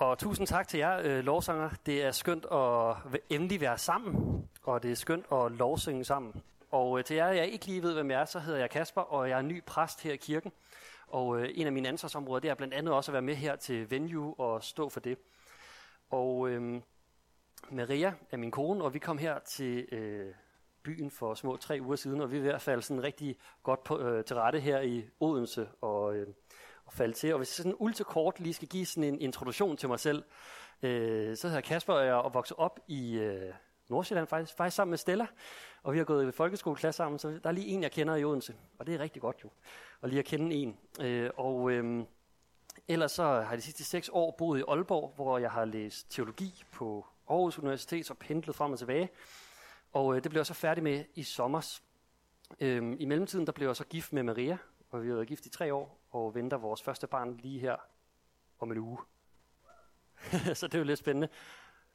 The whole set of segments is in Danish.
Og tusind tak til jer, øh, lovsanger. Det er skønt at endelig være sammen, og det er skønt at lovsynge sammen. Og øh, til jer, jeg ikke lige ved, hvem jeg er, så hedder jeg Kasper, og jeg er ny præst her i kirken. Og øh, en af mine ansvarsområder, det er blandt andet også at være med her til Venue og stå for det. Og øh, Maria er min kone, og vi kom her til øh, byen for små tre uger siden, og vi er i hvert fald sådan rigtig godt på, øh, til rette her i Odense og, øh, at falde til. Og hvis jeg sådan ultrakort lige skal give sådan en introduktion til mig selv, øh, så hedder Kasper, og jeg er vokset op i øh, Nordsjælland faktisk, faktisk sammen med Stella, og vi har gået i folkeskoleklasse sammen, så der er lige en, jeg kender i Odense, og det er rigtig godt jo, og lige at kende en. Øh, og øh, ellers så har jeg de sidste seks år boet i Aalborg, hvor jeg har læst teologi på Aarhus Universitet og pendlet frem og tilbage. Og øh, det blev jeg så færdig med i sommer. Øhm, I mellemtiden der blev jeg så gift med Maria, og vi har været gift i tre år, og venter vores første barn lige her om en uge. så det er jo lidt spændende.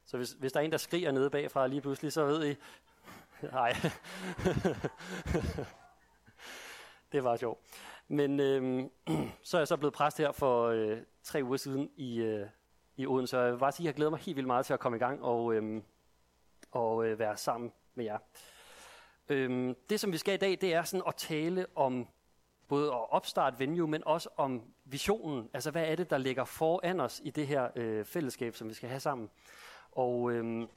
Så hvis, hvis der er en, der skriger nede bagfra lige pludselig, så ved I... Nej. det var sjovt. Men øhm, så er jeg så blevet præst her for øh, tre uger siden i, øh, i Odense. Så jeg vil bare sige, at jeg glæder mig helt vildt meget til at komme i gang og, øhm, og øh, være sammen med jer. Øhm, det, som vi skal i dag, det er sådan at tale om både at opstarte venue, men også om visionen. Altså, hvad er det, der ligger foran os i det her øh, fællesskab, som vi skal have sammen? Og øh,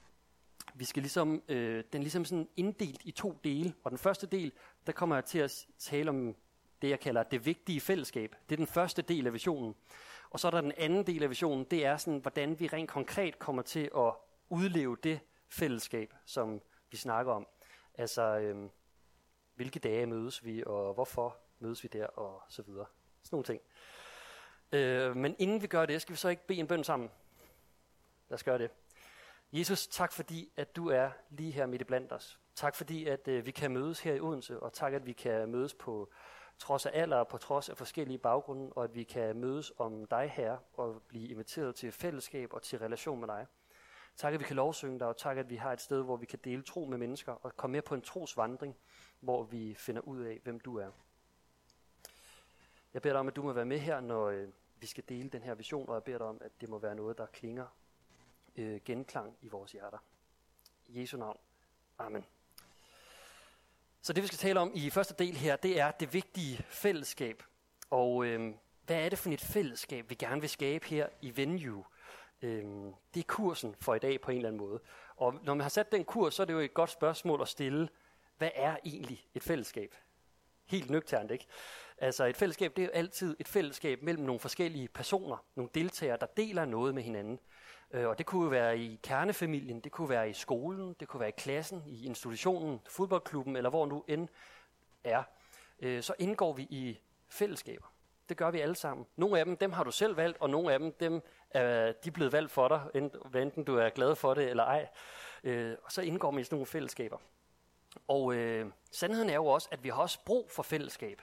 vi skal ligesom, øh, den er ligesom sådan inddelt i to dele. Og den første del, der kommer jeg til at tale om det, jeg kalder det vigtige fællesskab. Det er den første del af visionen. Og så er der den anden del af visionen, det er sådan, hvordan vi rent konkret kommer til at udleve det fællesskab, som vi snakker om. Altså, øh, hvilke dage mødes vi, og hvorfor mødes vi der, og så videre. Sådan nogle ting. Øh, men inden vi gør det, skal vi så ikke bede en bøn sammen? Lad os gøre det. Jesus, tak fordi, at du er lige her midt i blandt os. Tak fordi, at øh, vi kan mødes her i Odense, og tak, at vi kan mødes på trods af alder og på trods af forskellige baggrunde, og at vi kan mødes om dig her, og blive inviteret til fællesskab og til relation med dig. Tak, at vi kan lovsynge dig, og tak, at vi har et sted, hvor vi kan dele tro med mennesker, og komme med på en trosvandring, hvor vi finder ud af, hvem du er. Jeg beder dig om, at du må være med her, når øh, vi skal dele den her vision, og jeg beder dig om, at det må være noget, der klinger øh, genklang i vores hjerter. I Jesu navn. Amen. Så det vi skal tale om i første del her, det er det vigtige fællesskab. Og øh, hvad er det for et fællesskab, vi gerne vil skabe her i Venue? Øh, det er kursen for i dag på en eller anden måde. Og når man har sat den kurs, så er det jo et godt spørgsmål at stille, hvad er egentlig et fællesskab? Helt nøgternt, ikke? Altså et fællesskab, det er jo altid et fællesskab mellem nogle forskellige personer, nogle deltagere, der deler noget med hinanden. Øh, og det kunne jo være i kernefamilien, det kunne være i skolen, det kunne være i klassen, i institutionen, fodboldklubben eller hvor nu end er. Øh, så indgår vi i fællesskaber. Det gør vi alle sammen. Nogle af dem, dem har du selv valgt, og nogle af dem, dem er de er blevet valgt for dig, enten du er glad for det eller ej. Øh, og så indgår vi i sådan nogle fællesskaber. Og øh, sandheden er jo også, at vi har også brug for fællesskab.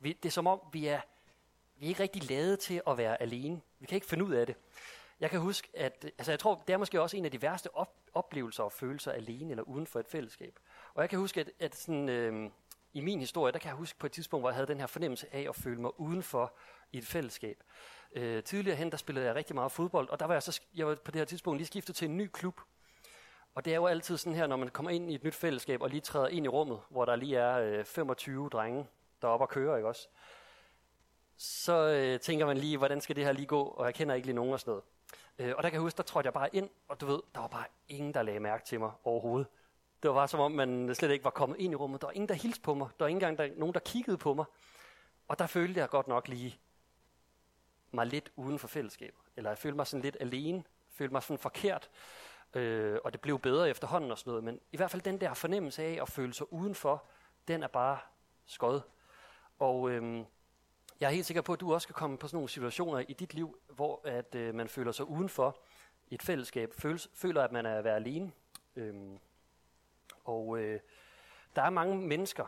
Vi, det er som om, vi er, vi er ikke rigtig lavet til at være alene. Vi kan ikke finde ud af det. Jeg kan huske, at altså jeg tror, det er måske også en af de værste op, oplevelser og følelser alene eller uden for et fællesskab. Og jeg kan huske, at, at sådan, øh, i min historie, der kan jeg huske på et tidspunkt, hvor jeg havde den her fornemmelse af at føle mig udenfor i et fællesskab. Øh, tidligere hen, der spillede jeg rigtig meget fodbold, og der var jeg, så, jeg var på det her tidspunkt lige skiftet til en ny klub. Og det er jo altid sådan her, når man kommer ind i et nyt fællesskab og lige træder ind i rummet, hvor der lige er øh, 25 drenge, der er oppe og kører, ikke også? Så øh, tænker man lige, hvordan skal det her lige gå, og jeg kender ikke lige nogen og sådan noget. Øh, og der kan jeg huske, der trådte jeg bare ind, og du ved, der var bare ingen, der lagde mærke til mig overhovedet. Det var bare som om, man slet ikke var kommet ind i rummet. Der var ingen, der hilste på mig. Der var ikke engang der, nogen, der kiggede på mig. Og der følte jeg godt nok lige mig lidt uden for fællesskabet. Eller jeg følte mig sådan lidt alene. Følte mig sådan forkert. Øh, og det blev bedre efterhånden og sådan noget. Men i hvert fald den der fornemmelse af at føle sig udenfor, den er bare skød. Og øh, jeg er helt sikker på, at du også kan komme på sådan nogle situationer i dit liv, hvor at øh, man føler sig udenfor et fællesskab, føles, føler, at man er at være alene. Øhm, og øh, der er mange mennesker,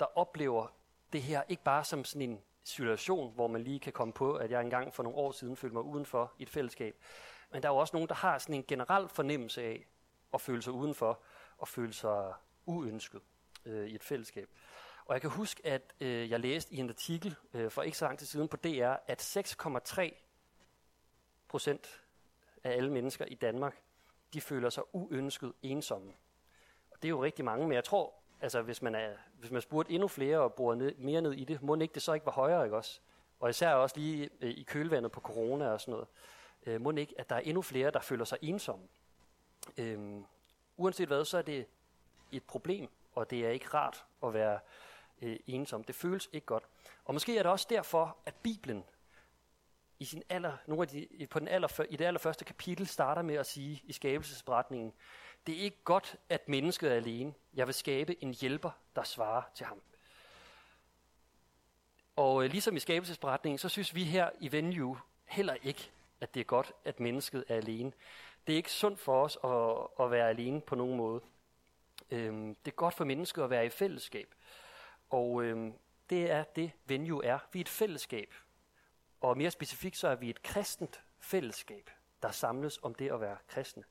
der oplever det her ikke bare som sådan en situation, hvor man lige kan komme på, at jeg engang for nogle år siden følte mig udenfor i et fællesskab. Men der er jo også nogen, der har sådan en generel fornemmelse af at føle sig udenfor og føle sig uønsket øh, i et fællesskab. Og jeg kan huske, at øh, jeg læste i en artikel øh, for ikke så lang tid siden på DR, at 6,3 procent af alle mennesker i Danmark, de føler sig uønsket ensomme. Og det er jo rigtig mange, men jeg tror, altså hvis man, er, hvis man spurgte endnu flere og borer ned, mere ned i det, må ikke det så ikke var højere, ikke også? Og især også lige øh, i kølvandet på corona og sådan noget. Øh, må ikke, at der er endnu flere, der føler sig ensomme. Øh, uanset hvad, så er det et problem, og det er ikke rart at være øh, ensom. Det føles ikke godt. Og måske er det også derfor, at Bibelen i sin aller, nogle af de, på den aller, i det allerførste kapitel starter med at sige i skabelsesberetningen, det er ikke godt, at mennesket er alene. Jeg vil skabe en hjælper, der svarer til ham. Og øh, ligesom i skabelsesberetningen, så synes vi her i Venue heller ikke, at det er godt, at mennesket er alene. Det er ikke sundt for os at, at være alene på nogen måde. Øhm, det er godt for mennesket at være i fællesskab. Og øh, det er det, Venue er. Vi er et fællesskab. Og mere specifikt, så er vi et kristent fællesskab, der samles om det at være kristne.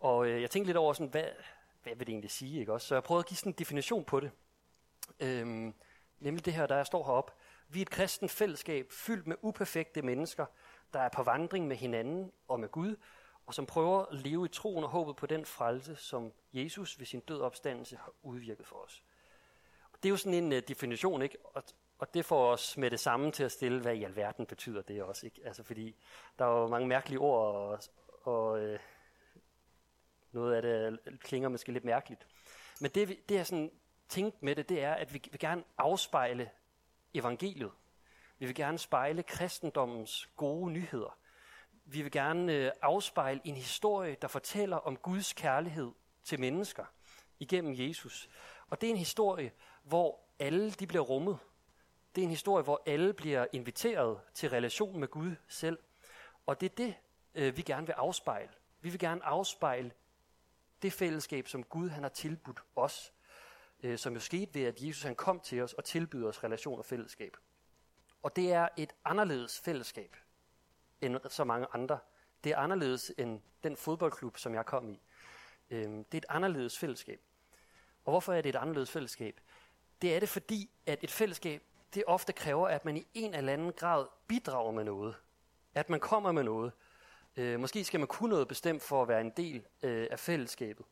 Og øh, jeg tænkte lidt over, sådan, hvad, hvad vil det egentlig sige? Ikke også? Så jeg prøvede at give sådan en definition på det. Øhm, nemlig det her, der jeg står heroppe. Vi er et kristent fællesskab fyldt med uperfekte mennesker, der er på vandring med hinanden og med Gud, og som prøver at leve i troen og håbet på den frelse, som Jesus ved sin død opstandelse har udvirket for os. Det er jo sådan en uh, definition, ikke? Og, og det får os med det samme til at stille, hvad i alverden betyder det også, ikke? Altså fordi der er jo mange mærkelige ord, og, og uh, noget af det klinger måske lidt mærkeligt. Men det, det er sådan tænkt med det, det er, at vi vil gerne afspejle evangeliet. Vi vil gerne spejle kristendommens gode nyheder. Vi vil gerne øh, afspejle en historie, der fortæller om Guds kærlighed til mennesker igennem Jesus. Og det er en historie, hvor alle de bliver rummet. Det er en historie, hvor alle bliver inviteret til relation med Gud selv. Og det er det, øh, vi gerne vil afspejle. Vi vil gerne afspejle det fællesskab, som Gud han har tilbudt os, øh, som jo skete ved, at Jesus han kom til os og tilbyder os relation og fællesskab. Og det er et anderledes fællesskab end så mange andre. Det er anderledes end den fodboldklub, som jeg kom i. Øhm, det er et anderledes fællesskab. Og hvorfor er det et anderledes fællesskab? Det er det, fordi at et fællesskab, det ofte kræver, at man i en eller anden grad bidrager med noget. At man kommer med noget. Øh, måske skal man kunne noget bestemt for at være en del øh, af fællesskabet.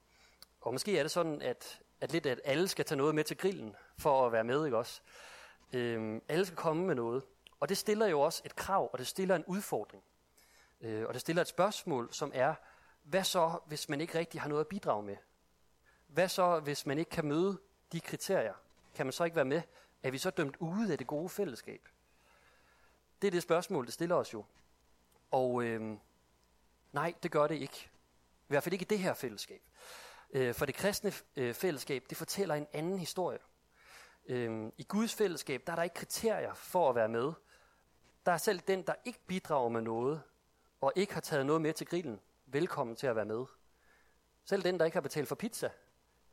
Og måske er det sådan, at, at lidt at alle skal tage noget med til grillen for at være med, ikke også? Øh, alle skal komme med noget. Og det stiller jo også et krav, og det stiller en udfordring. Øh, og det stiller et spørgsmål, som er, hvad så, hvis man ikke rigtig har noget at bidrage med? Hvad så, hvis man ikke kan møde de kriterier? Kan man så ikke være med? Er vi så dømt ude af det gode fællesskab? Det er det spørgsmål, det stiller os jo. Og øh, nej, det gør det ikke. I hvert fald ikke i det her fællesskab. Øh, for det kristne øh, fællesskab, det fortæller en anden historie. Øh, I Guds fællesskab, der er der ikke kriterier for at være med. Der er selv den, der ikke bidrager med noget, og ikke har taget noget med til grillen, velkommen til at være med. Selv den, der ikke har betalt for pizza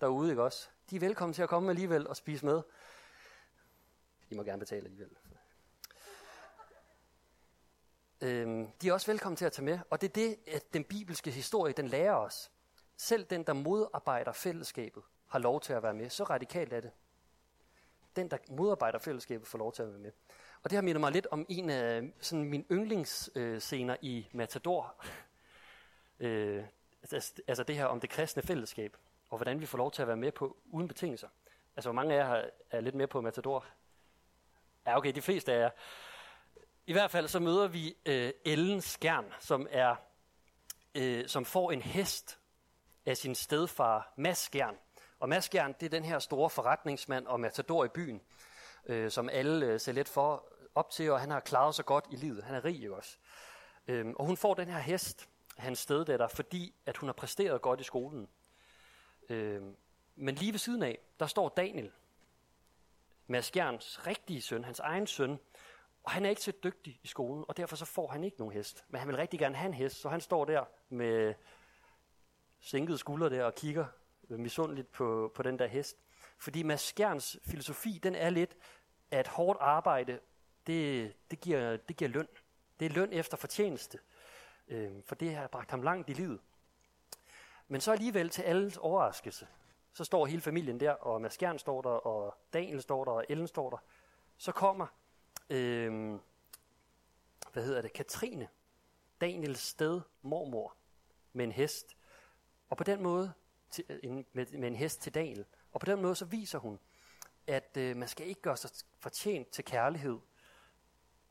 derude, ikke også? De er velkommen til at komme alligevel og spise med. I må gerne betale alligevel. Øhm, de er også velkommen til at tage med, og det er det, at den bibelske historie, den lærer os. Selv den, der modarbejder fællesskabet, har lov til at være med. Så radikalt er det. Den, der modarbejder fællesskabet, får lov til at være med. Og det har mindet mig lidt om en af sådan mine yndlingsscener i Matador. øh, altså, altså det her om det kristne fællesskab, og hvordan vi får lov til at være med på uden betingelser. Altså hvor mange af jer er lidt med på Matador? Ja, okay, de fleste af jer. I hvert fald så møder vi øh, Ellen Skjern, som er øh, som får en hest af sin stedfar Mads Skjern. Og Mads Skjern, det er den her store forretningsmand og matador i byen, øh, som alle øh, ser lidt for op til, og han har klaret sig godt i livet. Han er rig også. Øhm, og hun får den her hest hans steddatter, fordi at hun har præsteret godt i skolen. Øh, men lige ved siden af, der står Daniel, Mads Skjerns rigtige søn, hans egen søn, og han er ikke så dygtig i skolen, og derfor så får han ikke nogen hest. Men han vil rigtig gerne have en hest, så han står der med sænkede skuldre der og kigger misundeligt på, på den der hest. Fordi Mads Skjerns filosofi, den er lidt, at hårdt arbejde, det, det, giver, det giver løn. Det er løn efter fortjeneste. Øh, for det har bragt ham langt i livet. Men så alligevel til alles overraskelse, så står hele familien der, og Mads Kjern står der, og Daniel står der, og Ellen står der. Så kommer, øh, hvad hedder det, Katrine, Daniels sted mormor med en hest, og på den måde til, øh, en, med, med en hest til Daniel. Og på den måde så viser hun, at øh, man skal ikke gøre sig fortjent til kærlighed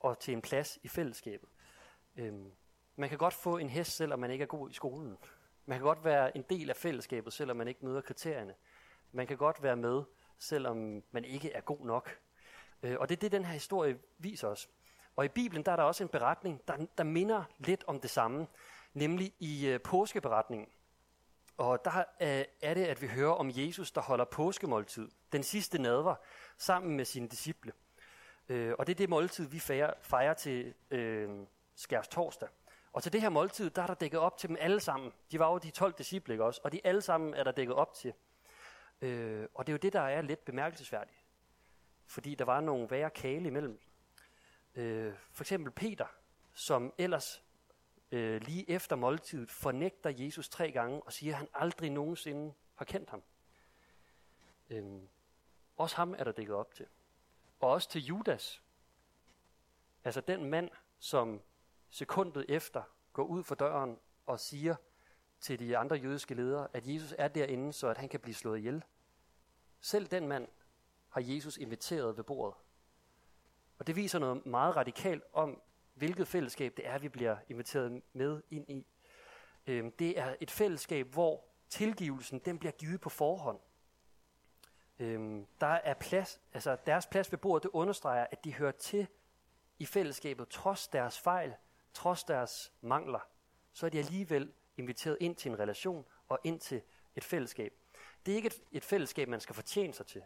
og til en plads i fællesskabet. Øhm, man kan godt få en hest, selvom man ikke er god i skolen. Man kan godt være en del af fællesskabet, selvom man ikke møder kriterierne. Man kan godt være med, selvom man ikke er god nok. Øh, og det er det, den her historie viser os. Og i Bibelen der er der også en beretning, der, der minder lidt om det samme, nemlig i øh, påskeberetningen. Og der øh, er det, at vi hører om Jesus, der holder påskemåltid, den sidste nadver, sammen med sine disciple. Øh, og det er det måltid, vi fejrer, fejrer til øh, skærs torsdag. Og til det her måltid, der er der dækket op til dem alle sammen. De var jo de 12 disciple, ikke også? Og de alle sammen er der dækket op til. Øh, og det er jo det, der er lidt bemærkelsesværdigt. Fordi der var nogle værre kale imellem. Øh, for eksempel Peter, som ellers øh, lige efter måltidet fornægter Jesus tre gange og siger, at han aldrig nogensinde har kendt ham. Øh, også ham er der dækket op til. Og også til Judas. Altså den mand, som sekundet efter går ud for døren og siger til de andre jødiske ledere, at Jesus er derinde, så at han kan blive slået ihjel. Selv den mand har Jesus inviteret ved bordet. Og det viser noget meget radikalt om, hvilket fællesskab det er, vi bliver inviteret med ind i. Øhm, det er et fællesskab, hvor tilgivelsen den bliver givet på forhånd. Øhm, der er plads, altså deres plads ved bordet, det understreger, at de hører til i fællesskabet, trods deres fejl, trods deres mangler, så er de alligevel inviteret ind til en relation og ind til et fællesskab. Det er ikke et, et fællesskab, man skal fortjene sig til,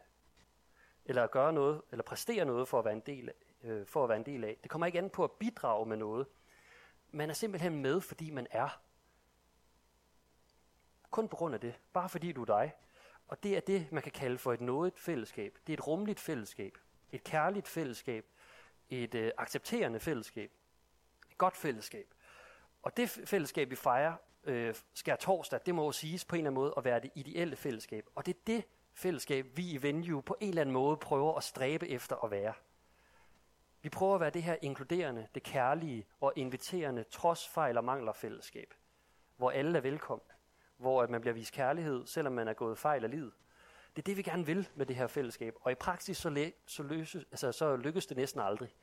eller gøre noget, eller præstere noget for at være en del af, øh, for at være en del af. Det kommer ikke an på at bidrage med noget. Man er simpelthen med, fordi man er. Kun på grund af det. Bare fordi du er dig. Og det er det, man kan kalde for et nådigt fællesskab. Det er et rumligt fællesskab. Et kærligt fællesskab. Et øh, accepterende fællesskab. Godt fællesskab. Og det fællesskab, vi fejrer øh, skær torsdag, det må jo siges på en eller anden måde at være det ideelle fællesskab. Og det er det fællesskab, vi i Venue på en eller anden måde prøver at stræbe efter at være. Vi prøver at være det her inkluderende, det kærlige og inviterende, trods fejl og mangler fællesskab. Hvor alle er velkomne. Hvor at man bliver vist kærlighed, selvom man er gået fejl af livet. Det er det, vi gerne vil med det her fællesskab. Og i praksis så, læ- så, løses, altså, så lykkes det næsten aldrig.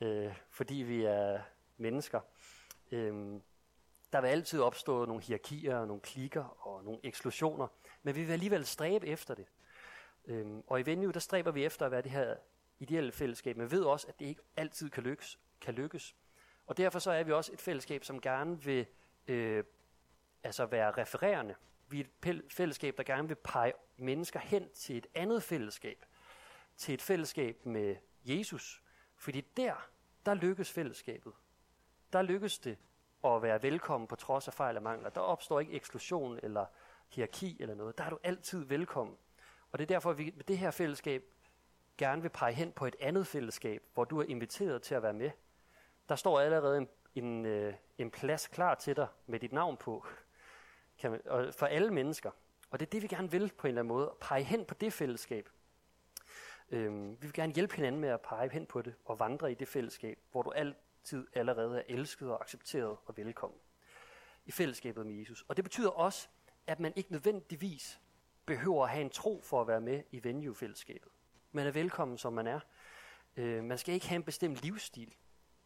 Øh, fordi vi er mennesker. Øhm, der vil altid opstå nogle hierarkier, nogle klikker og nogle eksklusioner. Men vi vil alligevel stræbe efter det. Øhm, og i Venue, der stræber vi efter at være det her ideelle fællesskab, men ved også, at det ikke altid kan lykkes. Kan lykkes. Og derfor så er vi også et fællesskab, som gerne vil øh, altså være refererende. Vi er et fællesskab, der gerne vil pege mennesker hen til et andet fællesskab. Til et fællesskab med Jesus. Fordi der, der lykkes fællesskabet. Der lykkes det at være velkommen på trods af fejl og mangler. Der opstår ikke eksklusion eller hierarki eller noget. Der er du altid velkommen. Og det er derfor, at vi med det her fællesskab gerne vil pege hen på et andet fællesskab, hvor du er inviteret til at være med. Der står allerede en, en, øh, en plads klar til dig med dit navn på, kan man, og for alle mennesker. Og det er det, vi gerne vil på en eller anden måde, pege hen på det fællesskab. Øhm, vi vil gerne hjælpe hinanden med at pege hen på det og vandre i det fællesskab, hvor du alt, tid allerede er elsket og accepteret og velkommen. I fællesskabet med Jesus. Og det betyder også, at man ikke nødvendigvis behøver at have en tro for at være med i venue-fællesskabet. Man er velkommen, som man er. Øh, man skal ikke have en bestemt livsstil,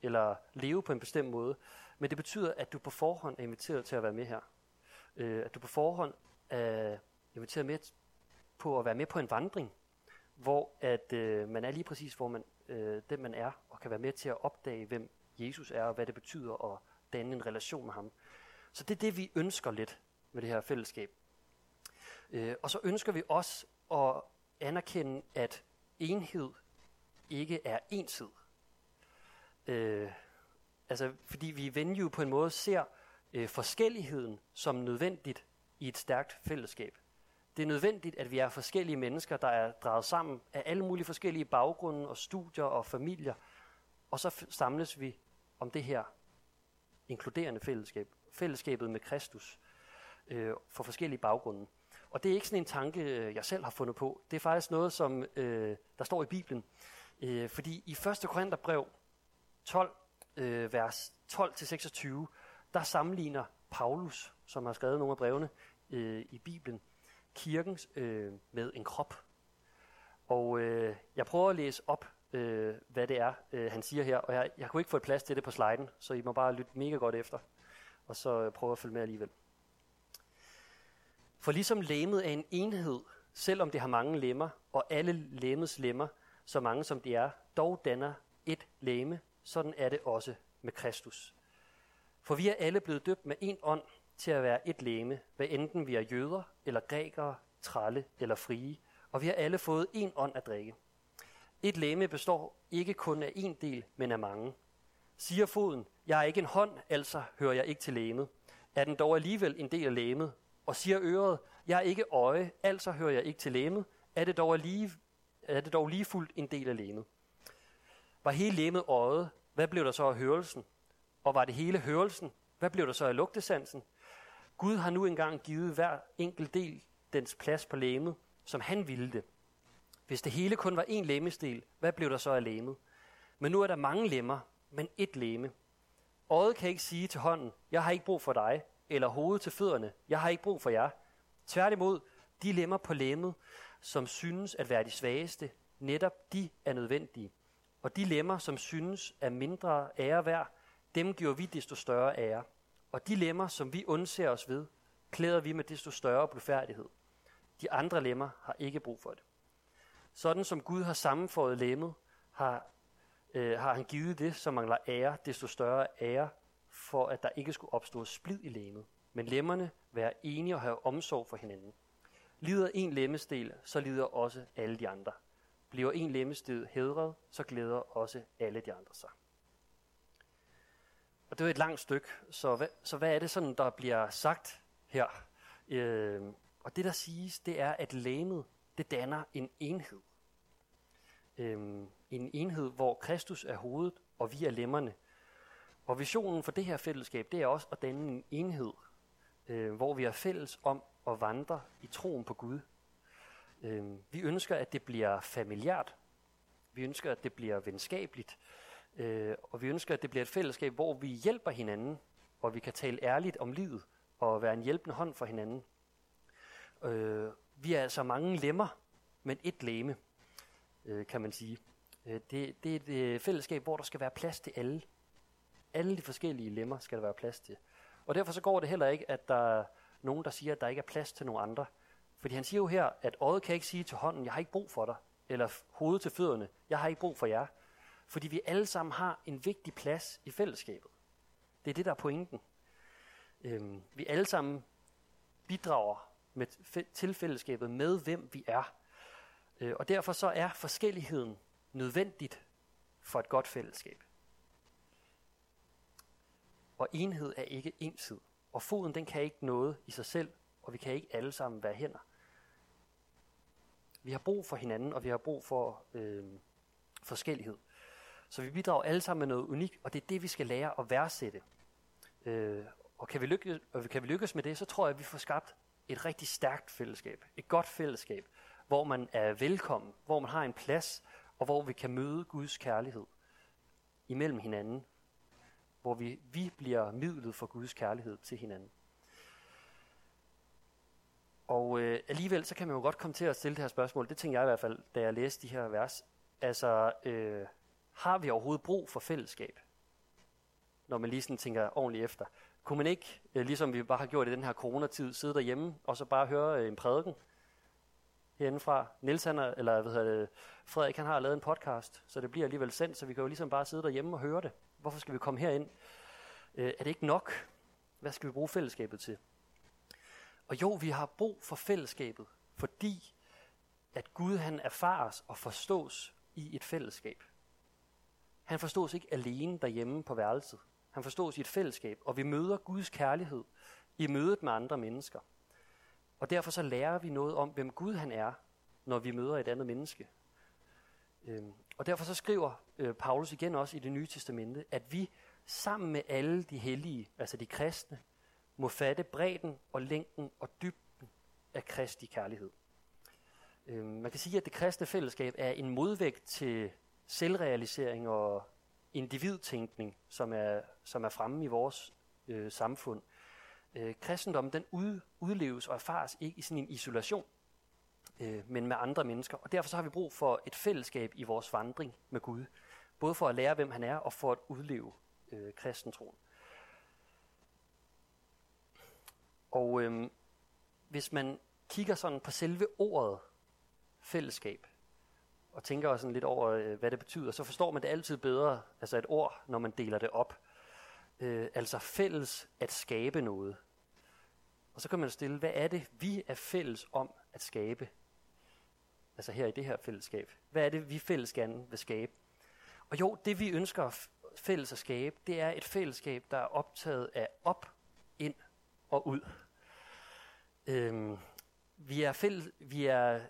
eller leve på en bestemt måde. Men det betyder, at du på forhånd er inviteret til at være med her. Øh, at du på forhånd er inviteret med på at være med på en vandring, hvor at øh, man er lige præcis, hvor man, øh, den man er, og kan være med til at opdage, hvem Jesus er, og hvad det betyder at danne en relation med ham. Så det er det, vi ønsker lidt med det her fællesskab. Øh, og så ønsker vi også at anerkende, at enhed ikke er ensid. Øh, altså, fordi vi i Venue på en måde ser øh, forskelligheden som nødvendigt i et stærkt fællesskab. Det er nødvendigt, at vi er forskellige mennesker, der er draget sammen af alle mulige forskellige baggrunde og studier og familier, og så samles vi om det her inkluderende fællesskab, fællesskabet med Kristus, øh, for forskellige baggrunde. Og det er ikke sådan en tanke, øh, jeg selv har fundet på. Det er faktisk noget, som øh, der står i Bibelen. Øh, fordi i 1. Korintherbrev 12, øh, vers 12-26, der sammenligner Paulus, som har skrevet nogle af brevene øh, i Bibelen, kirken øh, med en krop. Og øh, jeg prøver at læse op, øh, hvad det er, øh, han siger her, og jeg, jeg kunne ikke få et plads til det på sliden, så I må bare lytte mega godt efter, og så øh, prøve at følge med alligevel. For ligesom læmet er en enhed, selvom det har mange lemmer, og alle lemmets lemmer, så mange som de er, dog danner et læme, sådan er det også med Kristus. For vi er alle blevet døbt med en ånd til at være et læme, hvad enten vi er jøder, eller grækere, tralle eller frie, og vi har alle fået en ånd at drikke. Et læme består ikke kun af en del, men af mange. Siger foden, jeg er ikke en hånd, altså hører jeg ikke til læmet. Er den dog alligevel en del af læmet? Og siger øret, jeg er ikke øje, altså hører jeg ikke til læmet. Er det dog, alligevel, er det dog lige fuldt en del af læmet? Var hele læmet øjet, hvad blev der så af hørelsen? Og var det hele hørelsen, hvad blev der så af lugtesansen? Gud har nu engang givet hver enkelt del dens plads på læmet, som han ville det. Hvis det hele kun var én lemmesdel, hvad blev der så af lemet? Men nu er der mange lemmer, men ét lemme. Øjet kan ikke sige til hånden, jeg har ikke brug for dig, eller hovedet til fødderne, jeg har ikke brug for jer. Tværtimod, de lemmer på lemmet, som synes at være de svageste, netop de er nødvendige. Og de lemmer, som synes er mindre ære værd, dem giver vi desto større ære. Og de lemmer, som vi undser os ved, klæder vi med desto større blufærdighed. De andre lemmer har ikke brug for det. Sådan som Gud har sammenføjet lemmet, har, øh, har han givet det, som mangler ære, desto større ære, for at der ikke skulle opstå splid i lemmet. Men lemmerne være enige og have omsorg for hinanden. Lider en lemmestel, så lider også alle de andre. Bliver en lemmested hedret, så glæder også alle de andre sig. Og det er et langt stykke, så hvad, så hvad er det sådan, der bliver sagt her? Øh, og det, der siges, det er, at læmet, det danner en enhed. Øhm, en enhed, hvor Kristus er hovedet, og vi er lemmerne. Og visionen for det her fællesskab, det er også at danne en enhed, øh, hvor vi er fælles om at vandre i troen på Gud. Øh, vi ønsker, at det bliver familiært. Vi ønsker, at det bliver venskabeligt. Øh, og vi ønsker, at det bliver et fællesskab, hvor vi hjælper hinanden, og vi kan tale ærligt om livet, og være en hjælpende hånd for hinanden. Øh, vi er altså mange lemmer, men et leme, øh, kan man sige. Øh, det, det er et øh, fællesskab, hvor der skal være plads til alle. Alle de forskellige lemmer skal der være plads til. Og derfor så går det heller ikke, at der er nogen, der siger, at der ikke er plads til nogen andre. Fordi han siger jo her, at øjet kan ikke sige til hånden, jeg har ikke brug for dig. Eller hovedet til fødderne, jeg har ikke brug for jer. Fordi vi alle sammen har en vigtig plads i fællesskabet. Det er det, der er pointen. Øhm, vi alle sammen bidrager med, til fællesskabet med, hvem vi er. Øh, og derfor så er forskelligheden nødvendigt for et godt fællesskab. Og enhed er ikke ensid. Og foden den kan ikke noget i sig selv, og vi kan ikke alle sammen være hænder. Vi har brug for hinanden, og vi har brug for øh, forskellighed. Så vi bidrager alle sammen med noget unikt, og det er det, vi skal lære at værdsætte. Øh, og kan vi, lykkes, og kan vi lykkes med det, så tror jeg, at vi får skabt et rigtig stærkt fællesskab. Et godt fællesskab, hvor man er velkommen, hvor man har en plads, og hvor vi kan møde Guds kærlighed imellem hinanden. Hvor vi, vi bliver midlet for Guds kærlighed til hinanden. Og øh, alligevel så kan man jo godt komme til at stille det her spørgsmål. Det tænkte jeg i hvert fald, da jeg læste de her vers. Altså, øh, har vi overhovedet brug for fællesskab? Når man lige sådan tænker ordentligt efter. Kunne man ikke, øh, ligesom vi bare har gjort i den her coronatid, sidde derhjemme og så bare høre øh, en prædiken herindefra? Niels han er, eller hvad hedder det, Frederik han har lavet en podcast, så det bliver alligevel sendt, så vi kan jo ligesom bare sidde derhjemme og høre det. Hvorfor skal vi komme herind? Øh, er det ikke nok? Hvad skal vi bruge fællesskabet til? Og jo, vi har brug for fællesskabet, fordi at Gud han erfares og forstås i et fællesskab. Han forstås ikke alene derhjemme på værelset. Han forstås i et fællesskab, og vi møder Guds kærlighed i mødet med andre mennesker. Og derfor så lærer vi noget om, hvem Gud han er, når vi møder et andet menneske. Øhm, og derfor så skriver øh, Paulus igen også i det nye testamente, at vi sammen med alle de hellige, altså de kristne, må fatte bredden og længden og dybden af Kristi kærlighed. Øhm, man kan sige, at det kristne fællesskab er en modvægt til selvrealisering og individtænkning, som er, som er fremme i vores øh, samfund. Øh, kristendommen den ud, udleves og erfares ikke i sådan en isolation, øh, men med andre mennesker. Og derfor så har vi brug for et fællesskab i vores vandring med Gud. Både for at lære, hvem han er, og for at udleve øh, kristentroen. Og øh, hvis man kigger sådan på selve ordet fællesskab, og tænker også sådan lidt over, øh, hvad det betyder, så forstår man det altid bedre, altså et ord, når man deler det op. Øh, altså fælles at skabe noget. Og så kan man stille, hvad er det, vi er fælles om at skabe? Altså her i det her fællesskab. Hvad er det, vi fælles gerne vil skabe? Og jo, det vi ønsker fælles at skabe, det er et fællesskab, der er optaget af op, ind og ud. Øhm, vi, er fælles, vi, er,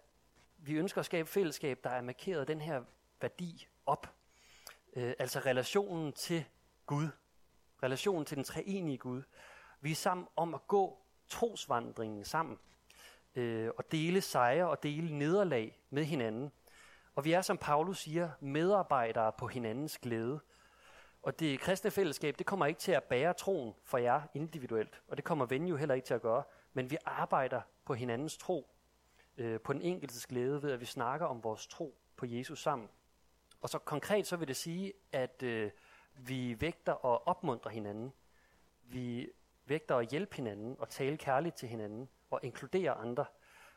vi ønsker at skabe fællesskab, der er markeret den her værdi op. Øh, altså relationen til Gud. Relationen til den treenige Gud. Vi er sammen om at gå trosvandringen sammen. Øh, og dele sejre og dele nederlag med hinanden. Og vi er, som Paulus siger, medarbejdere på hinandens glæde. Og det kristne fællesskab, det kommer ikke til at bære troen for jer individuelt, og det kommer ven jo heller ikke til at gøre, men vi arbejder på hinandens tro, øh, på den enkeltes glæde ved, at vi snakker om vores tro på Jesus sammen. Og så konkret så vil det sige, at øh, vi vægter og opmuntrer hinanden. Vi vægter at hjælpe hinanden og tale kærligt til hinanden og inkludere andre.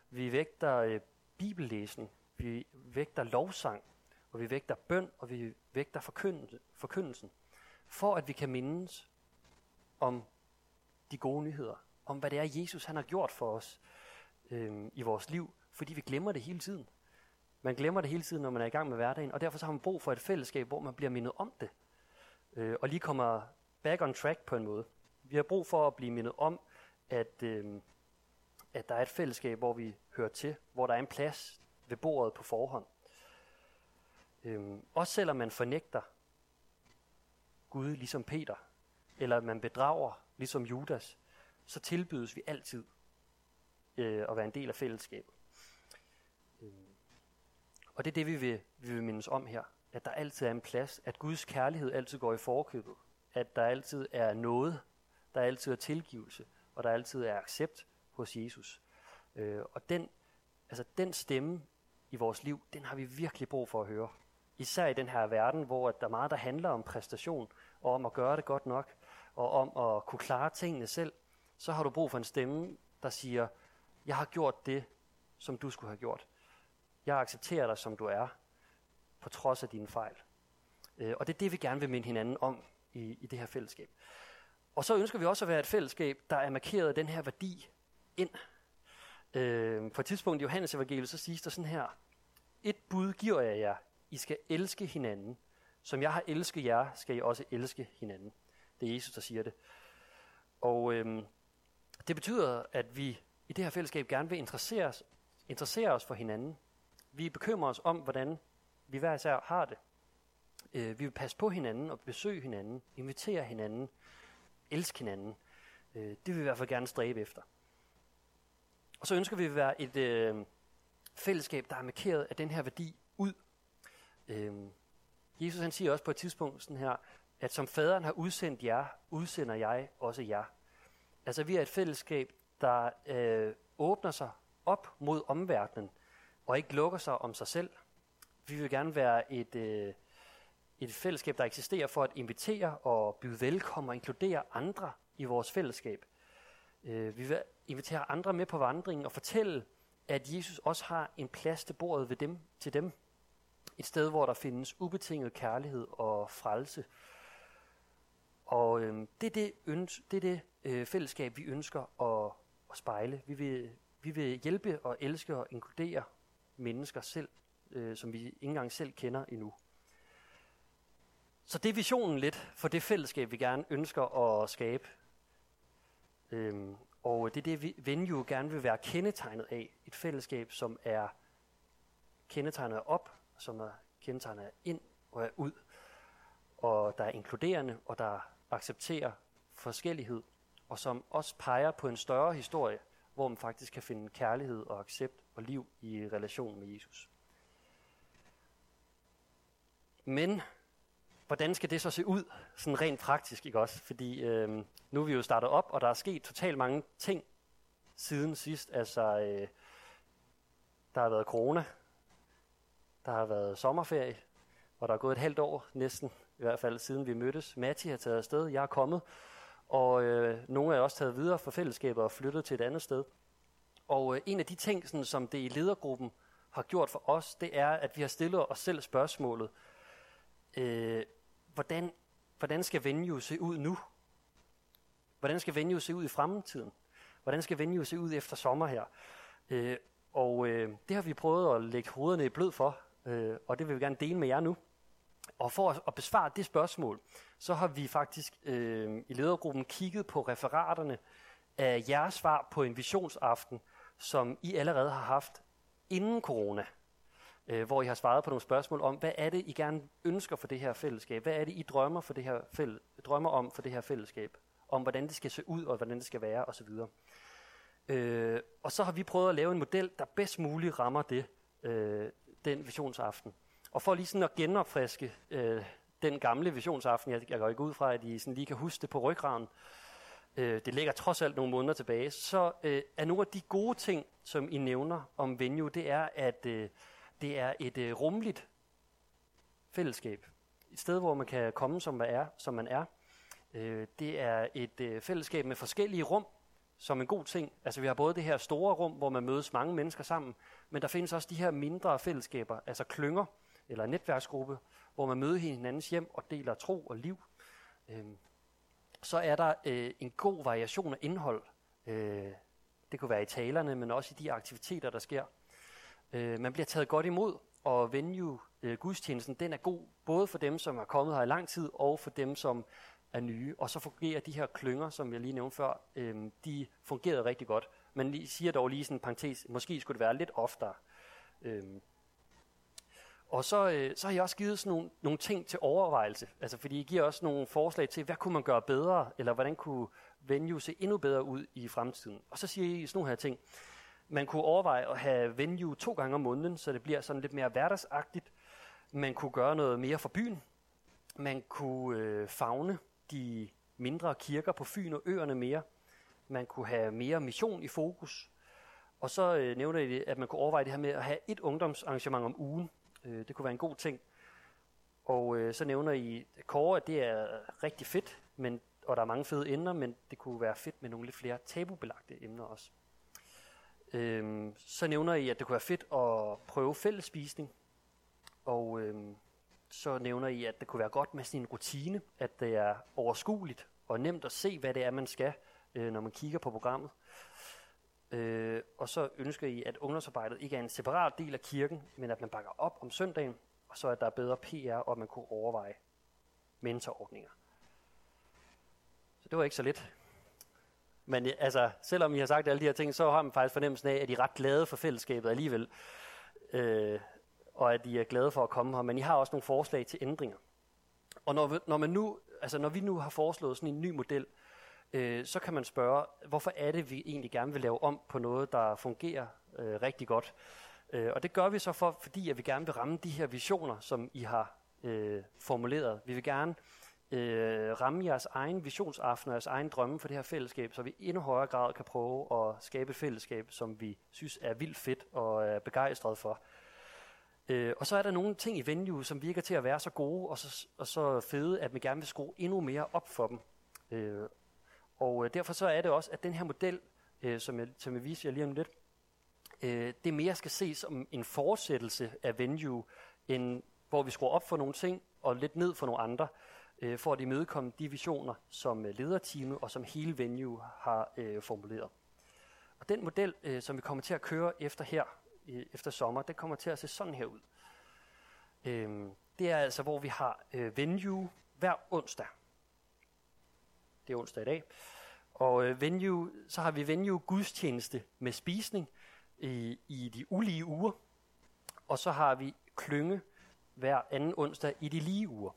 Vi vægter øh, bibellæsning, vi vægter lovsang, og vi vægter bøn, og vi vægter forkyndelse, forkyndelsen, for at vi kan mindes om de gode nyheder, om hvad det er, Jesus han har gjort for os øh, i vores liv, fordi vi glemmer det hele tiden. Man glemmer det hele tiden, når man er i gang med hverdagen, og derfor så har man brug for et fællesskab, hvor man bliver mindet om det, øh, og lige kommer back on track på en måde. Vi har brug for at blive mindet om, at, øh, at der er et fællesskab, hvor vi hører til, hvor der er en plads ved bordet på forhånd. Øh, også selvom man fornægter Gud ligesom Peter, eller man bedrager ligesom Judas, så tilbydes vi altid øh, og være en del af fællesskabet. Øh. og det er det, vi vil, vi vil mindes om her. At der altid er en plads, at Guds kærlighed altid går i forkøbet, at der altid er noget, der altid er tilgivelse, og der altid er accept hos Jesus. Øh, og den, altså den stemme i vores liv, den har vi virkelig brug for at høre. Især i den her verden, hvor der er meget, der handler om præstation, og om at gøre det godt nok, og om at kunne klare tingene selv, så har du brug for en stemme, der siger, jeg har gjort det, som du skulle have gjort. Jeg accepterer dig, som du er, på trods af dine fejl. Øh, og det er det, vi gerne vil minde hinanden om i, i det her fællesskab. Og så ønsker vi også at være et fællesskab, der er markeret af den her værdi ind. Øh, på et tidspunkt i Johannes evangeliet, så siges der sådan her, et bud giver jeg jer, i skal elske hinanden. Som jeg har elsket jer, skal I også elske hinanden. Det er Jesus, der siger det. Og øh, det betyder, at vi i det her fællesskab gerne vil interessere os, interessere os for hinanden. Vi bekymrer os om, hvordan vi hver især har det. Øh, vi vil passe på hinanden og besøge hinanden, invitere hinanden, elske hinanden. Øh, det vil vi i hvert fald gerne stræbe efter. Og så ønsker vi at være et øh, fællesskab, der er markeret af den her værdi ud Øh, Jesus han siger også på et tidspunkt sådan her, at som faderen har udsendt jer, udsender jeg også jer. Altså vi er et fællesskab, der øh, åbner sig op mod omverdenen, og ikke lukker sig om sig selv. Vi vil gerne være et, øh, et fællesskab, der eksisterer for at invitere og byde velkommen og inkludere andre i vores fællesskab. Øh, vi vil invitere andre med på vandringen og fortælle, at Jesus også har en plads til bordet ved dem, til dem. Et sted, hvor der findes ubetinget kærlighed og frelse. Og øh, det er det, øns- det, er det øh, fællesskab, vi ønsker at, og spejle. Vi vil, vi vil hjælpe og elske og inkludere mennesker selv, øh, som vi ikke engang selv kender endnu. Så det er visionen lidt for det fællesskab, vi gerne ønsker at skabe. Øhm, og det er det, vi Venue gerne vil være kendetegnet af. Et fællesskab, som er kendetegnet op som er kendetegnet ind og er ud, og der er inkluderende, og der accepterer forskellighed, og som også peger på en større historie, hvor man faktisk kan finde kærlighed og accept og liv i relation med Jesus. Men hvordan skal det så se ud, sådan rent praktisk, ikke også? Fordi øh, nu er vi jo startet op, og der er sket totalt mange ting siden sidst. Altså, øh, der har været corona, der har været sommerferie, og der er gået et halvt år næsten, i hvert fald siden vi mødtes. Matti har taget afsted, jeg er kommet, og øh, nogle er også taget videre fra fællesskabet og flyttet til et andet sted. Og øh, en af de ting, sådan, som det i ledergruppen har gjort for os, det er, at vi har stillet os selv spørgsmålet, øh, hvordan, hvordan skal venue se ud nu? Hvordan skal venue se ud i fremtiden? Hvordan skal venue se ud efter sommer her? Øh, og øh, det har vi prøvet at lægge hovederne i blød for, øh, og det vil vi gerne dele med jer nu. Og for at, besvare det spørgsmål, så har vi faktisk øh, i ledergruppen kigget på referaterne af jeres svar på en visionsaften, som I allerede har haft inden corona, øh, hvor I har svaret på nogle spørgsmål om, hvad er det, I gerne ønsker for det her fællesskab? Hvad er det, I drømmer, for det her fæll- drømmer om for det her fællesskab? Om hvordan det skal se ud, og hvordan det skal være, osv. Øh, og så har vi prøvet at lave en model, der bedst muligt rammer det, øh, den visionsaften. Og for lige sådan at genopfriske øh, den gamle visionsaften, jeg, jeg går ikke ud fra, at I sådan lige kan huske det på ryggraden, øh, det ligger trods alt nogle måneder tilbage, så øh, er nogle af de gode ting, som I nævner om Venue, det er, at øh, det er et øh, rumligt fællesskab. Et sted, hvor man kan komme, som man er. Som man er. Øh, det er et øh, fællesskab med forskellige rum, som en god ting. Altså vi har både det her store rum, hvor man mødes mange mennesker sammen, men der findes også de her mindre fællesskaber, altså klynger eller netværksgruppe, hvor man møder hinandens hjem og deler tro og liv. Øh, så er der øh, en god variation af indhold. Øh, det kunne være i talerne, men også i de aktiviteter, der sker. Øh, man bliver taget godt imod, og venue øh, gudstjenesten, den er god både for dem, som har kommet her i lang tid, og for dem, som er nye. Og så fungerer de her klynger, som jeg lige nævnte før, øh, de fungerede rigtig godt. Men siger dog lige sådan en parentes, måske skulle det være lidt oftere. Øh, og så, øh, så har jeg også givet sådan nogle, nogle ting til overvejelse. Altså fordi I giver også nogle forslag til, hvad kunne man gøre bedre, eller hvordan kunne venue se endnu bedre ud i fremtiden. Og så siger I sådan nogle her ting. Man kunne overveje at have venue to gange om måneden, så det bliver sådan lidt mere hverdagsagtigt. Man kunne gøre noget mere for byen. Man kunne øh, fagne de mindre kirker på Fyn og øerne mere. Man kunne have mere mission i fokus. Og så øh, nævner I, det, at man kunne overveje det her med at have et ungdomsarrangement om ugen. Øh, det kunne være en god ting. Og øh, så nævner I Kåre, at det er rigtig fedt, men, og der er mange fede emner, men det kunne være fedt med nogle lidt flere tabubelagte emner også. Øhm, så nævner I, at det kunne være fedt at prøve fællesspisning. Og øhm, så nævner I, at det kunne være godt med sådan en rutine, at det er overskueligt og nemt at se, hvad det er, man skal, øh, når man kigger på programmet. Øh, og så ønsker I, at ungdomsarbejdet ikke er en separat del af kirken, men at man bakker op om søndagen, og så at der er bedre PR, og at man kunne overveje mentorordninger. Så det var ikke så lidt. Men øh, altså, selvom I har sagt alle de her ting, så har man faktisk fornemmelsen af, at I er ret glade for fællesskabet alligevel. Øh, og at I er glade for at komme her. Men I har også nogle forslag til ændringer. Og når, når, man nu, altså når vi nu har foreslået sådan en ny model, øh, øh, så kan man spørge, hvorfor er det, vi egentlig gerne vil lave om på noget, der fungerer øh, rigtig godt. Øh, og det gør vi så for, fordi at vi gerne vil ramme de her visioner, som I har øh, formuleret. Vi vil gerne øh, ramme jeres egen visionsaften og jeres egen drømme for det her fællesskab, så vi i endnu højere grad kan prøve at skabe et fællesskab, som vi synes er vildt fedt og er begejstret for. Øh, og så er der nogle ting i venue, som virker til at være så gode og så, og så fede, at vi gerne vil skrue endnu mere op for dem. Øh, og øh, derfor så er det også, at den her model, øh, som, jeg, som jeg viser jer lige om lidt, øh, det mere skal ses som en fortsættelse af venue, end, hvor vi skruer op for nogle ting og lidt ned for nogle andre øh, for at imødekomme de visioner, som øh, lederteamet og som hele Venue har øh, formuleret. Og den model, øh, som vi kommer til at køre efter her, øh, efter sommer, den kommer til at se sådan her ud. Øh, det er altså, hvor vi har øh, Venue hver onsdag. Det er onsdag i dag. Og øh, venue, så har vi Venue gudstjeneste med spisning i, i de ulige uger. Og så har vi klynge hver anden onsdag i de lige uger.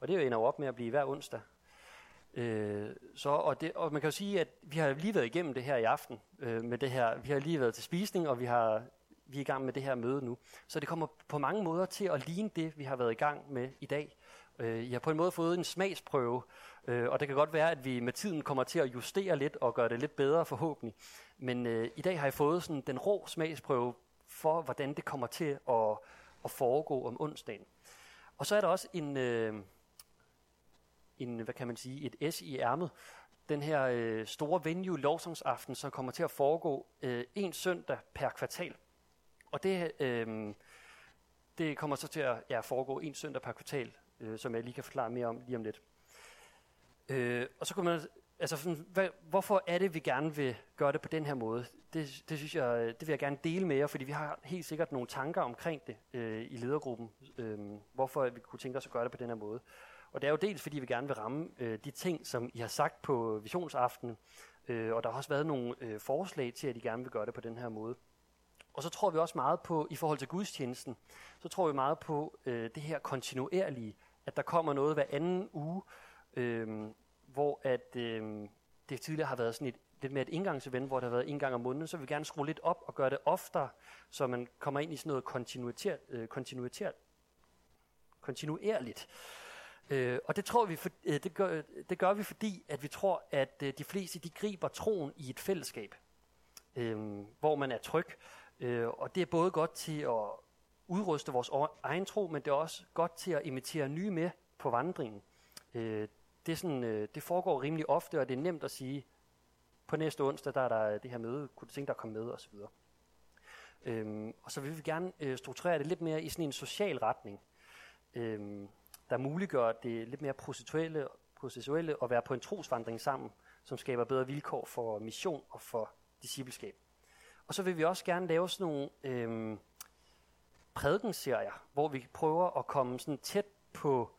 Og det ender jo op med at blive hver onsdag. Øh, så, og, det, og man kan jo sige, at vi har lige været igennem det her i aften. Øh, med det her. Vi har lige været til spisning, og vi, har, vi er i gang med det her møde nu. Så det kommer på mange måder til at ligne det, vi har været i gang med i dag. Øh, I har på en måde fået en smagsprøve, øh, og det kan godt være, at vi med tiden kommer til at justere lidt og gøre det lidt bedre forhåbentlig. Men øh, i dag har jeg fået sådan den rå smagsprøve for, hvordan det kommer til at, at foregå om onsdagen. Og så er der også en, øh, en, hvad kan man sige, et S i ærmet. Den her øh, store venue lovsangsaften, som kommer til at foregå øh, en søndag per kvartal. Og det, øh, det kommer så til at ja, foregå en søndag per kvartal, øh, som jeg lige kan forklare mere om lige om lidt. Øh, og så kunne man, altså, sådan, hvad, hvorfor er det, vi gerne vil gøre det på den her måde? Det, det synes jeg, øh, det vil jeg gerne dele med jer, fordi vi har helt sikkert nogle tanker omkring det øh, i ledergruppen, øh, hvorfor vi kunne tænke os at gøre det på den her måde. Og det er jo dels, fordi vi gerne vil ramme øh, de ting, som I har sagt på visionsaften, øh, og der har også været nogle øh, forslag til, at I gerne vil gøre det på den her måde. Og så tror vi også meget på, i forhold til gudstjenesten, så tror vi meget på øh, det her kontinuerlige, at der kommer noget hver anden uge, øh, hvor at øh, det tidligere har været sådan et lidt mere et indgangsevent, hvor der har været en gang om måneden, så vil vi gerne skrue lidt op og gøre det oftere, så man kommer ind i sådan noget kontinuitet, øh, kontinuitert, kontinuerligt. Øh, og det tror vi, for, øh, det, gør, det gør vi, fordi at vi tror, at øh, de fleste de griber troen i et fællesskab, øh, hvor man er tryg. Øh, og det er både godt til at udruste vores egen tro, men det er også godt til at imitere nye med på vandringen. Øh, det, er sådan, øh, det foregår rimelig ofte, og det er nemt at sige, på næste onsdag, der er der det her møde, kunne du tænke dig at komme med, osv. Øhm, og så vil vi gerne øh, strukturere det lidt mere i sådan en social retning, øhm, der muliggør det lidt mere processuelle, processuelle at være på en trosvandring sammen, som skaber bedre vilkår for mission og for discipleskab. Og så vil vi også gerne lave sådan nogle øhm, prædikenserier, hvor vi prøver at komme sådan tæt på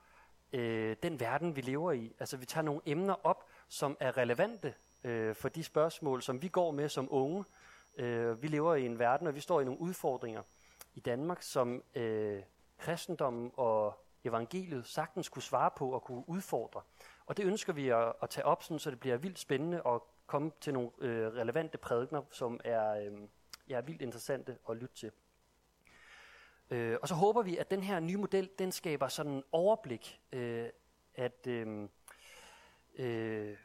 øh, den verden, vi lever i. Altså vi tager nogle emner op, som er relevante øh, for de spørgsmål, som vi går med som unge. Øh, vi lever i en verden, og vi står i nogle udfordringer i Danmark, som øh, kristendommen og evangeliet sagtens kunne svare på og kunne udfordre. Og det ønsker vi at, at tage op, sådan, så det bliver vildt spændende og komme til nogle øh, relevante prædikner, som er, øh, ja, vildt interessante at lytte til. Øh, og så håber vi, at den her nye model, den skaber sådan en overblik, øh, at øh, øh,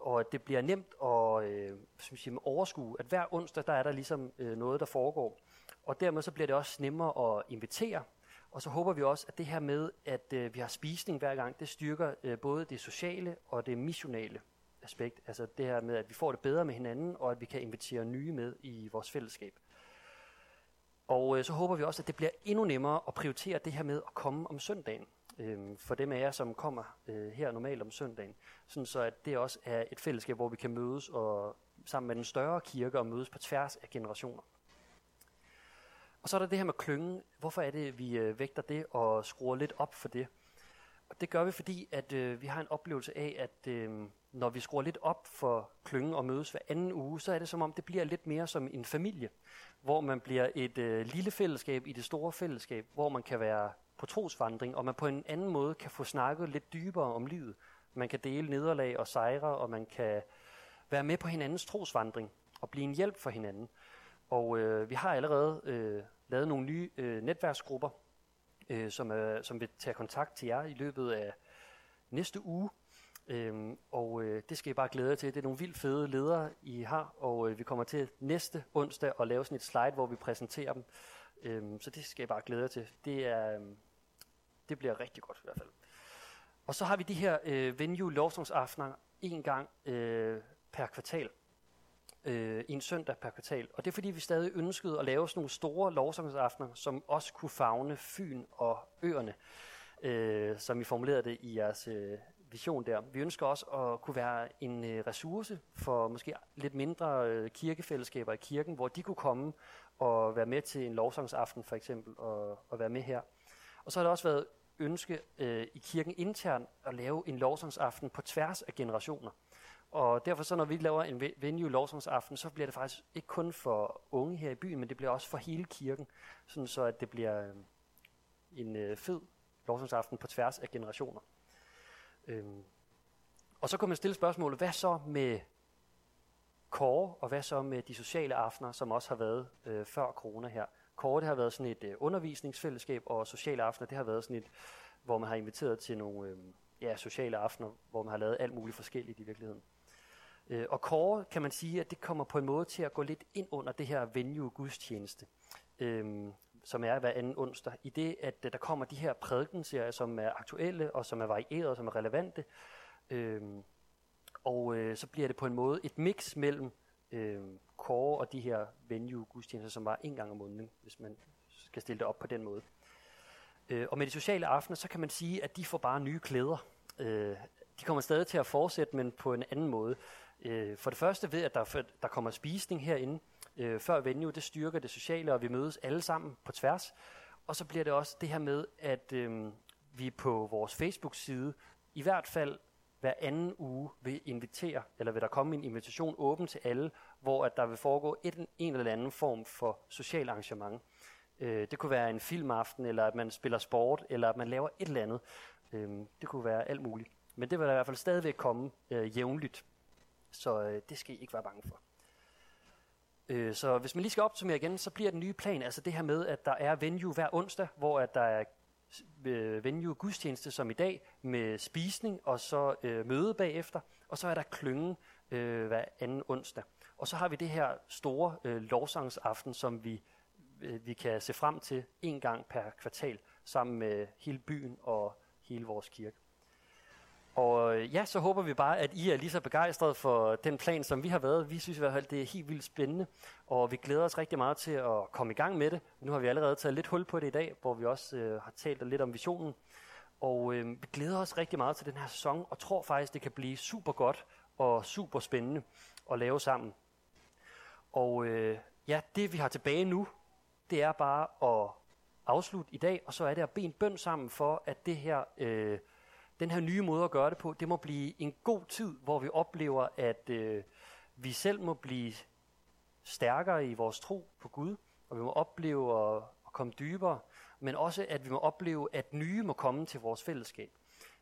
og at det bliver nemt at øh, sige, overskue, at hver onsdag, der er der ligesom øh, noget, der foregår. Og dermed så bliver det også nemmere at invitere. Og så håber vi også, at det her med, at øh, vi har spisning hver gang, det styrker øh, både det sociale og det missionale aspekt. Altså det her med, at vi får det bedre med hinanden, og at vi kan invitere nye med i vores fællesskab. Og øh, så håber vi også, at det bliver endnu nemmere at prioritere det her med at komme om søndagen øh, for dem af jer, som kommer øh, her normalt om søndagen. Sådan så at det også er et fællesskab, hvor vi kan mødes og sammen med den større kirke og mødes på tværs af generationer. Og så er der det her med klyngen. Hvorfor er det, vi øh, vægter det og skruer lidt op for det? Og det gør vi, fordi at øh, vi har en oplevelse af, at øh, når vi skruer lidt op for klyngen og mødes hver anden uge, så er det som om, det bliver lidt mere som en familie, hvor man bliver et øh, lille fællesskab i det store fællesskab, hvor man kan være på trosvandring, og man på en anden måde kan få snakket lidt dybere om livet. Man kan dele nederlag og sejre, og man kan være med på hinandens trosvandring og blive en hjælp for hinanden. Og øh, vi har allerede øh, lavet nogle nye øh, netværksgrupper, øh, som, øh, som vil tage kontakt til jer i løbet af næste uge. Øhm, og øh, det skal I bare glæde jer til. Det er nogle vildt fede ledere, I har, og øh, vi kommer til næste onsdag at lave sådan et slide, hvor vi præsenterer dem. Øhm, så det skal I bare glæde jer til. Det, er, øh, det bliver rigtig godt i hvert fald. Og så har vi de her øh, venue lovsangsaftener en gang øh, per kvartal. Øh, en søndag per kvartal. Og det er fordi, vi stadig ønskede at lave sådan nogle store lovsangsaftener, som også kunne fagne Fyn og øerne, øh, som I formulerede det i jeres øh, vision der. Vi ønsker også at kunne være en øh, ressource for måske lidt mindre øh, kirkefællesskaber i kirken, hvor de kunne komme og være med til en lovsangsaften for eksempel, og, og være med her. Og så har der også været ønske øh, i kirken internt at lave en lovsangsaften på tværs af generationer. Og derfor så når vi laver en venue lovsangsaften, så bliver det faktisk ikke kun for unge her i byen, men det bliver også for hele kirken, sådan så at det bliver øh, en øh, fed lovsangsaften på tværs af generationer. Øhm. Og så kunne man stille spørgsmålet, hvad så med Kåre, og hvad så med de sociale aftener, som også har været øh, før corona her? Kåre, det har været sådan et øh, undervisningsfællesskab, og sociale aftener, det har været sådan et hvor man har inviteret til nogle øh, ja, sociale aftener, hvor man har lavet alt muligt forskelligt i virkeligheden. Øh, og Kåre kan man sige, at det kommer på en måde til at gå lidt ind under det her venue gudstjeneste, øh, som er hver anden onsdag. I det, at øh, der kommer de her prædikenserier, som er aktuelle og som er varierede og som er relevante. Øh, og øh, så bliver det på en måde et mix mellem øh, Kåre og de her venue gudstjenester, som var en gang om måneden, hvis man skal stille det op på den måde. Øh, og med de sociale aftener, så kan man sige, at de får bare nye klæder. Øh, de kommer stadig til at fortsætte, men på en anden måde. Øh, for det første ved, at der, der kommer spisning herinde. Øh, før venue, det styrker det sociale, og vi mødes alle sammen på tværs. Og så bliver det også det her med, at øh, vi på vores Facebook-side i hvert fald hver anden uge vil invitere, eller vil der komme en invitation åben til alle, hvor at der vil foregå et, en eller anden form for social arrangement. Øh, det kunne være en filmaften, eller at man spiller sport, eller at man laver et eller andet. Øh, det kunne være alt muligt. Men det vil der i hvert fald stadigvæk komme øh, jævnligt. Så øh, det skal I ikke være bange for. Øh, så hvis man lige skal opsummere igen, så bliver den nye plan altså det her med, at der er venue hver onsdag, hvor at der er øh, venue gudstjeneste som i dag, med spisning og så øh, møde bagefter, og så er der klyngen øh, hver anden onsdag. Og så har vi det her store øh, lovsangsaften, som vi, øh, vi kan se frem til en gang per kvartal, sammen med hele byen og hele vores kirke. Og øh, ja, så håber vi bare, at I er lige så begejstrede for den plan, som vi har været. Vi synes i hvert fald, det er helt vildt spændende, og vi glæder os rigtig meget til at komme i gang med det. Nu har vi allerede taget lidt hul på det i dag, hvor vi også øh, har talt lidt om visionen. Og øh, vi glæder os rigtig meget til den her sæson, og tror faktisk, det kan blive super godt og super spændende at lave sammen. Og øh, ja, det vi har tilbage nu, det er bare at afslutte i dag, og så er det at bede en bøn sammen for, at det her... Øh, den her nye måde at gøre det på, det må blive en god tid, hvor vi oplever, at øh, vi selv må blive stærkere i vores tro på Gud, og vi må opleve at, at komme dybere, men også at vi må opleve, at nye må komme til vores fællesskab.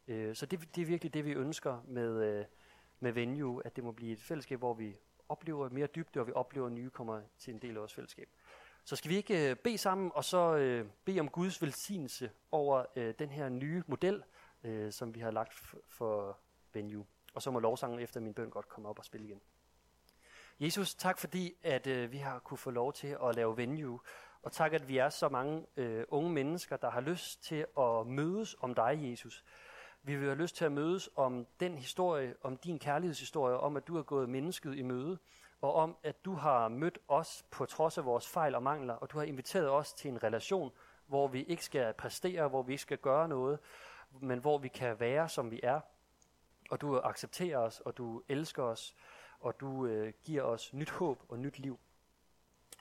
Øh, så det, det er virkelig det, vi ønsker med, øh, med Venue, at det må blive et fællesskab, hvor vi oplever mere dybde, og vi oplever, at nye kommer til en del af vores fællesskab. Så skal vi ikke øh, bede sammen, og så øh, bede om Guds velsignelse over øh, den her nye model, øh, som vi har lagt for venue. Og så må lovsangen efter min bøn godt komme op og spille igen. Jesus, tak fordi, at øh, vi har kunne få lov til at lave venue. Og tak, at vi er så mange øh, unge mennesker, der har lyst til at mødes om dig, Jesus. Vi vil have lyst til at mødes om den historie, om din kærlighedshistorie, om at du har gået mennesket i møde, og om at du har mødt os på trods af vores fejl og mangler, og du har inviteret os til en relation, hvor vi ikke skal præstere, hvor vi ikke skal gøre noget, men hvor vi kan være, som vi er, og du accepterer os, og du elsker os, og du øh, giver os nyt håb og nyt liv.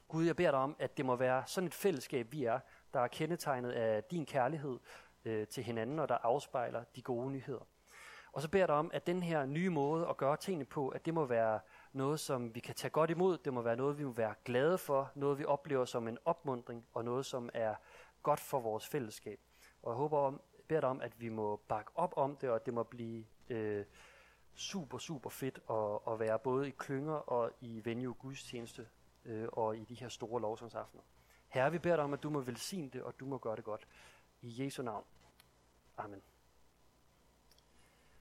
Gud, jeg beder dig om, at det må være sådan et fællesskab, vi er, der er kendetegnet af din kærlighed øh, til hinanden, og der afspejler de gode nyheder. Og så beder jeg dig om, at den her nye måde at gøre tingene på, at det må være noget, som vi kan tage godt imod, det må være noget, vi må være glade for, noget, vi oplever som en opmundring, og noget, som er godt for vores fællesskab. Og jeg håber om, beder dig om, at vi må bakke op om det, og at det må blive øh, super, super fedt at, at være både i klynger og i venue gudstjeneste øh, og i de her store lovsangsaftener. Herre, vi beder dig om, at du må velsigne det, og du må gøre det godt. I Jesu navn. Amen.